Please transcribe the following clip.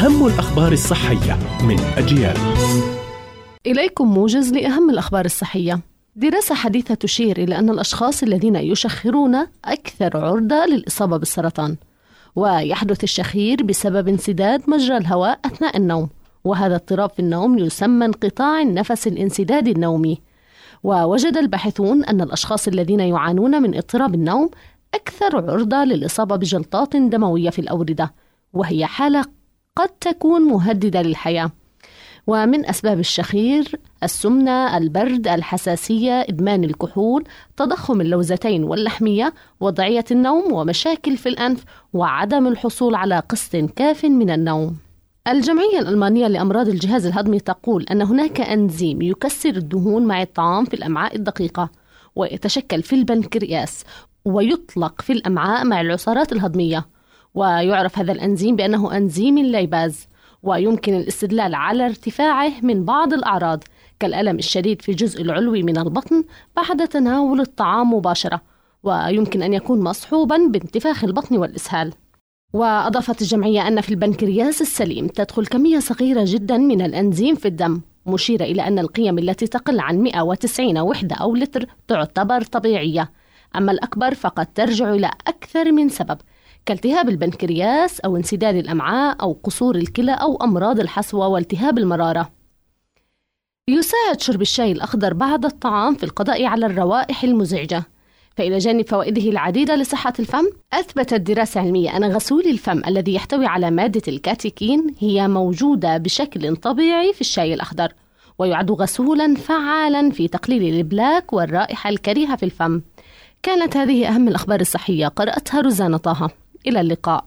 أهم الأخبار الصحية من أجيال. إليكم موجز لأهم الأخبار الصحية. دراسة حديثة تشير إلى أن الأشخاص الذين يشخرون أكثر عرضة للإصابة بالسرطان ويحدث الشخير بسبب انسداد مجرى الهواء أثناء النوم وهذا اضطراب في النوم يسمى انقطاع النفس الانسدادي النومي. ووجد الباحثون أن الأشخاص الذين يعانون من اضطراب النوم أكثر عرضة للإصابة بجلطات دموية في الأوردة وهي حالة قد تكون مهددة للحياة ومن أسباب الشخير السمنة، البرد، الحساسية، إدمان الكحول، تضخم اللوزتين واللحمية، وضعية النوم ومشاكل في الأنف وعدم الحصول على قسط كاف من النوم. الجمعية الألمانية لأمراض الجهاز الهضمي تقول أن هناك أنزيم يكسر الدهون مع الطعام في الأمعاء الدقيقة ويتشكل في البنكرياس ويطلق في الأمعاء مع العصارات الهضمية ويعرف هذا الأنزيم بأنه أنزيم الليباز ويمكن الاستدلال على ارتفاعه من بعض الأعراض كالألم الشديد في الجزء العلوي من البطن بعد تناول الطعام مباشرة ويمكن أن يكون مصحوبا بانتفاخ البطن والإسهال. وأضافت الجمعية أن في البنكرياس السليم تدخل كمية صغيرة جدا من الأنزيم في الدم مشيرة إلى أن القيم التي تقل عن 190 وحدة أو لتر تعتبر طبيعية. أما الأكبر فقد ترجع إلى أكثر من سبب كالتهاب البنكرياس أو انسداد الأمعاء أو قصور الكلى أو أمراض الحصوة والتهاب المرارة. يساعد شرب الشاي الأخضر بعد الطعام في القضاء على الروائح المزعجة. فإلى جانب فوائده العديدة لصحة الفم أثبتت دراسة علمية أن غسول الفم الذي يحتوي على مادة الكاتيكين هي موجودة بشكل طبيعي في الشاي الأخضر ويعد غسولا فعالا في تقليل البلاك والرائحة الكريهة في الفم. كانت هذه أهم الأخبار الصحية. قرأتها روزانا طه. إلى اللقاء.